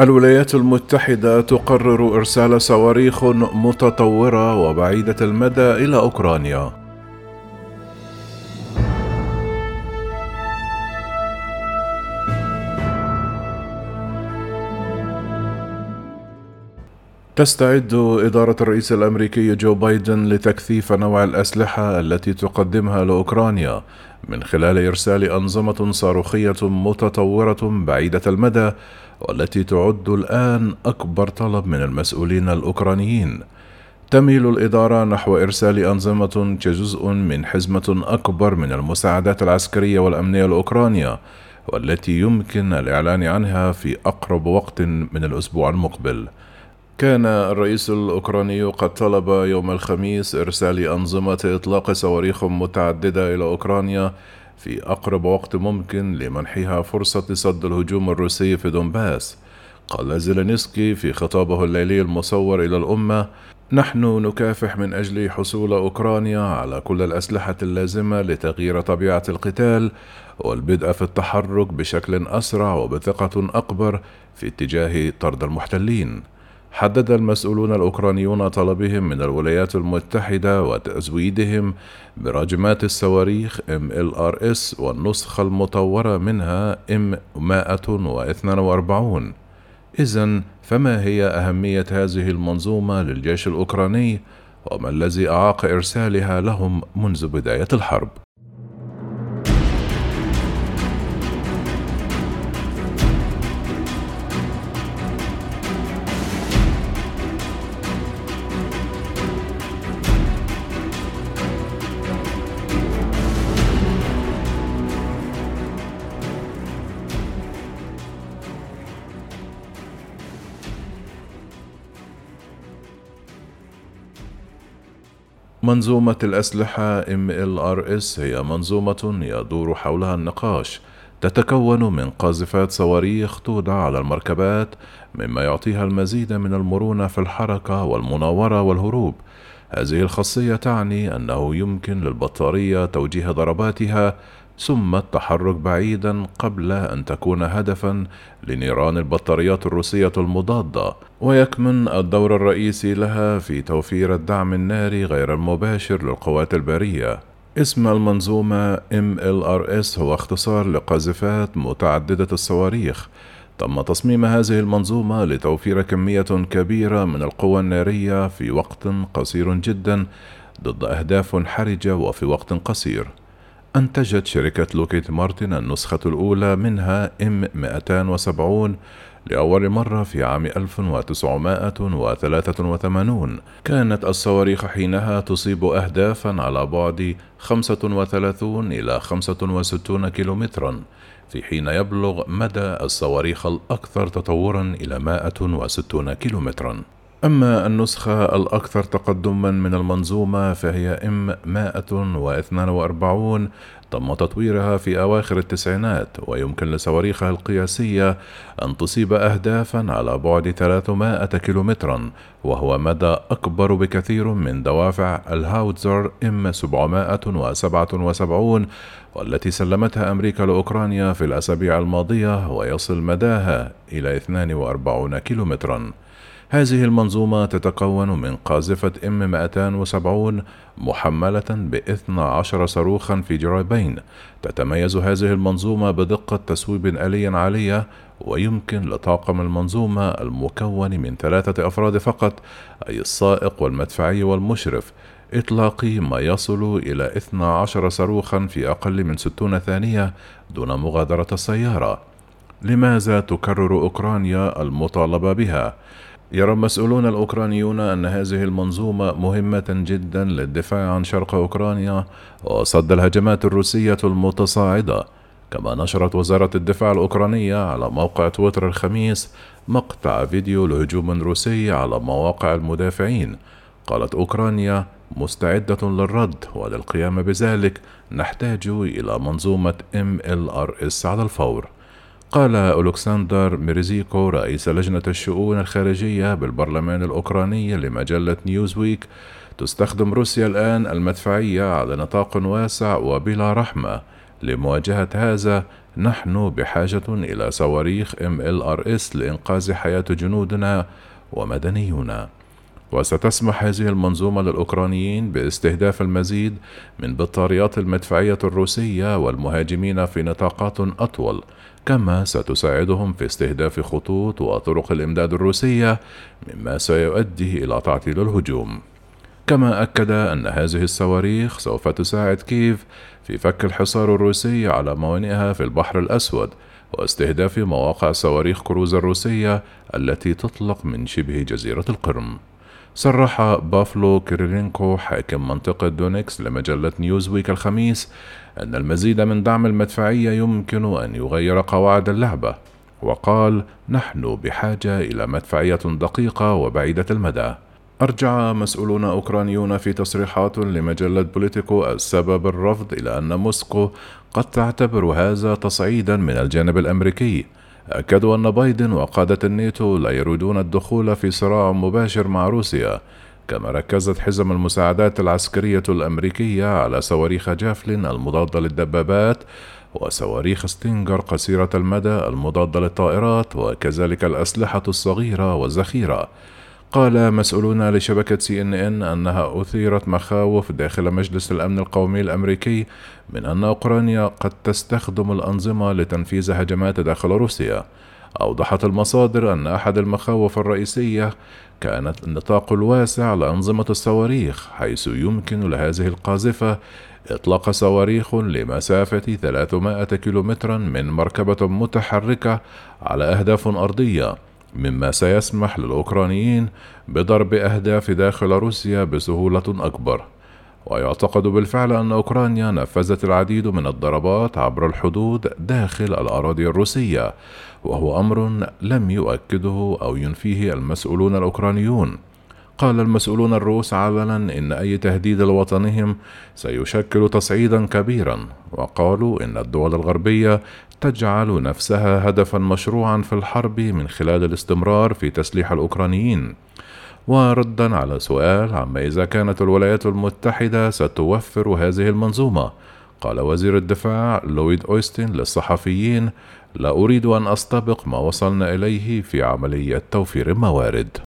الولايات المتحدة تقرر إرسال صواريخ متطورة وبعيدة المدى إلى أوكرانيا. تستعد إدارة الرئيس الأمريكي جو بايدن لتكثيف نوع الأسلحة التي تقدمها لأوكرانيا من خلال إرسال أنظمة صاروخية متطورة بعيدة المدى والتي تعد الآن أكبر طلب من المسؤولين الأوكرانيين. تميل الإدارة نحو إرسال أنظمة كجزء من حزمة أكبر من المساعدات العسكرية والأمنية لأوكرانيا والتي يمكن الإعلان عنها في أقرب وقت من الأسبوع المقبل. كان الرئيس الأوكراني قد طلب يوم الخميس إرسال أنظمة إطلاق صواريخ متعددة إلى أوكرانيا في أقرب وقت ممكن لمنحها فرصة صد الهجوم الروسي في دونباس. قال زيلينسكي في خطابه الليلي المصور إلى الأمة نحن نكافح من أجل حصول أوكرانيا على كل الأسلحة اللازمة لتغيير طبيعة القتال والبدء في التحرك بشكل أسرع وبثقة أكبر في اتجاه طرد المحتلين. حدد المسؤولون الأوكرانيون طلبهم من الولايات المتحدة وتزويدهم براجمات الصواريخ MLRS والنسخة المطورة منها M142 إذا فما هي أهمية هذه المنظومة للجيش الأوكراني وما الذي أعاق إرسالها لهم منذ بداية الحرب؟ منظومة الأسلحة MLRS هي منظومة يدور حولها النقاش تتكون من قاذفات صواريخ توضع على المركبات مما يعطيها المزيد من المرونة في الحركة والمناورة والهروب. هذه الخاصية تعني أنه يمكن للبطارية توجيه ضرباتها ثم التحرك بعيدا قبل أن تكون هدفا لنيران البطاريات الروسية المضادة ويكمن الدور الرئيسي لها في توفير الدعم الناري غير المباشر للقوات البرية. اسم المنظومة MLRS هو اختصار لقاذفات متعددة الصواريخ. تم تصميم هذه المنظومة لتوفير كمية كبيرة من القوى النارية في وقت قصير جدا ضد أهداف حرجة وفي وقت قصير. أنتجت شركة لوكيت مارتن النسخة الأولى منها إم 270 لأول مرة في عام 1983 كانت الصواريخ حينها تصيب أهدافا على بعد 35 إلى 65 كيلومترا في حين يبلغ مدى الصواريخ الأكثر تطورا إلى 160 كيلومترا. أما النسخة الأكثر تقدما من المنظومة فهي إم 142 تم تطويرها في أواخر التسعينات ويمكن لصواريخها القياسية أن تصيب أهدافا على بعد 300 كيلومترا وهو مدى أكبر بكثير من دوافع الهاوتزر إم 777 والتي سلمتها أمريكا لأوكرانيا في الأسابيع الماضية ويصل مداها إلى 42 كيلومترا. هذه المنظومة تتكون من قاذفة إم 270 محملة ب 12 صاروخا في جرابين. تتميز هذه المنظومة بدقة تسويب آلية عالية ويمكن لطاقم المنظومة المكون من ثلاثة أفراد فقط أي السائق والمدفعي والمشرف. إطلاق ما يصل إلى 12 صاروخا في أقل من 60 ثانية دون مغادرة السيارة. لماذا تكرر أوكرانيا المطالبة بها؟ يرى المسؤولون الأوكرانيون أن هذه المنظومة مهمة جدا للدفاع عن شرق أوكرانيا وصد الهجمات الروسية المتصاعدة كما نشرت وزارة الدفاع الأوكرانية على موقع تويتر الخميس مقطع فيديو لهجوم روسي على مواقع المدافعين. قالت أوكرانيا مستعدة للرد وللقيام بذلك نحتاج إلى منظومة MLRS على الفور. قال أولكسندر ميريزكو رئيس لجنة الشؤون الخارجية بالبرلمان الأوكراني لمجلة نيوزويك تستخدم روسيا الآن المدفعية على نطاق واسع وبلا رحمة. لمواجهة هذا نحن بحاجة إلى صواريخ MLRS لإنقاذ حياة جنودنا ومدنينا. وستسمح هذه المنظومة للأوكرانيين باستهداف المزيد من بطاريات المدفعية الروسية والمهاجمين في نطاقات أطول كما ستساعدهم في استهداف خطوط وطرق الإمداد الروسية مما سيؤدي إلى تعطيل الهجوم. كما أكد أن هذه الصواريخ سوف تساعد كييف في فك الحصار الروسي على موانئها في البحر الأسود واستهداف مواقع صواريخ كروز الروسية التي تطلق من شبه جزيرة القرم. صرح بافلو كيريلينكو حاكم منطقة دونيتسك لمجلة نيوزويك الخميس أن المزيد من دعم المدفعية يمكن أن يغير قواعد اللعبة وقال نحن بحاجة إلى مدفعية دقيقة وبعيدة المدى. أرجع مسؤولون أوكرانيون في تصريحات لمجلة بوليتيكو السبب الرفض إلى أن موسكو قد تعتبر هذا تصعيدا من الجانب الأمريكي. أكدوا أن بايدن وقادة الناتو لا يريدون الدخول في صراع مباشر مع روسيا كما ركزت حزم المساعدات العسكرية الأمريكية على صواريخ جافلين المضادة للدبابات وصواريخ ستينجر قصيرة المدى المضادة للطائرات وكذلك الأسلحة الصغيرة والذخيرة. قال مسؤولون لشبكة CNN أنها أثيرت مخاوف داخل مجلس الأمن القومي الأمريكي من أن أوكرانيا قد تستخدم الأنظمة لتنفيذ هجمات داخل روسيا. أوضحت المصادر أن أحد المخاوف الرئيسية كانت النطاق الواسع لأنظمة الصواريخ حيث يمكن لهذه القاذفة إطلاق صواريخ لمسافة 300 كيلومترا من مركبة متحركة على أهداف أرضية. مما سيسمح للأوكرانيين بضرب أهداف داخل روسيا بسهولة أكبر. ويعتقد بالفعل أن أوكرانيا نفذت العديد من الضربات عبر الحدود داخل الأراضي الروسية وهو أمر لم يؤكده أو ينفيه المسؤولون الأوكرانيون. قال المسؤولون الروس علنا إن أي تهديد لوطنهم سيشكل تصعيدا كبيرا وقالوا إن الدول الغربية تجعل نفسها هدفا مشروعا في الحرب من خلال الاستمرار في تسليح الأوكرانيين. وردا على سؤال عما إذا كانت الولايات المتحدة ستوفر هذه المنظومة؟ قال وزير الدفاع لويد أويستين للصحفيين لا أريد أن أستبق ما وصلنا إليه في عملية توفير الموارد.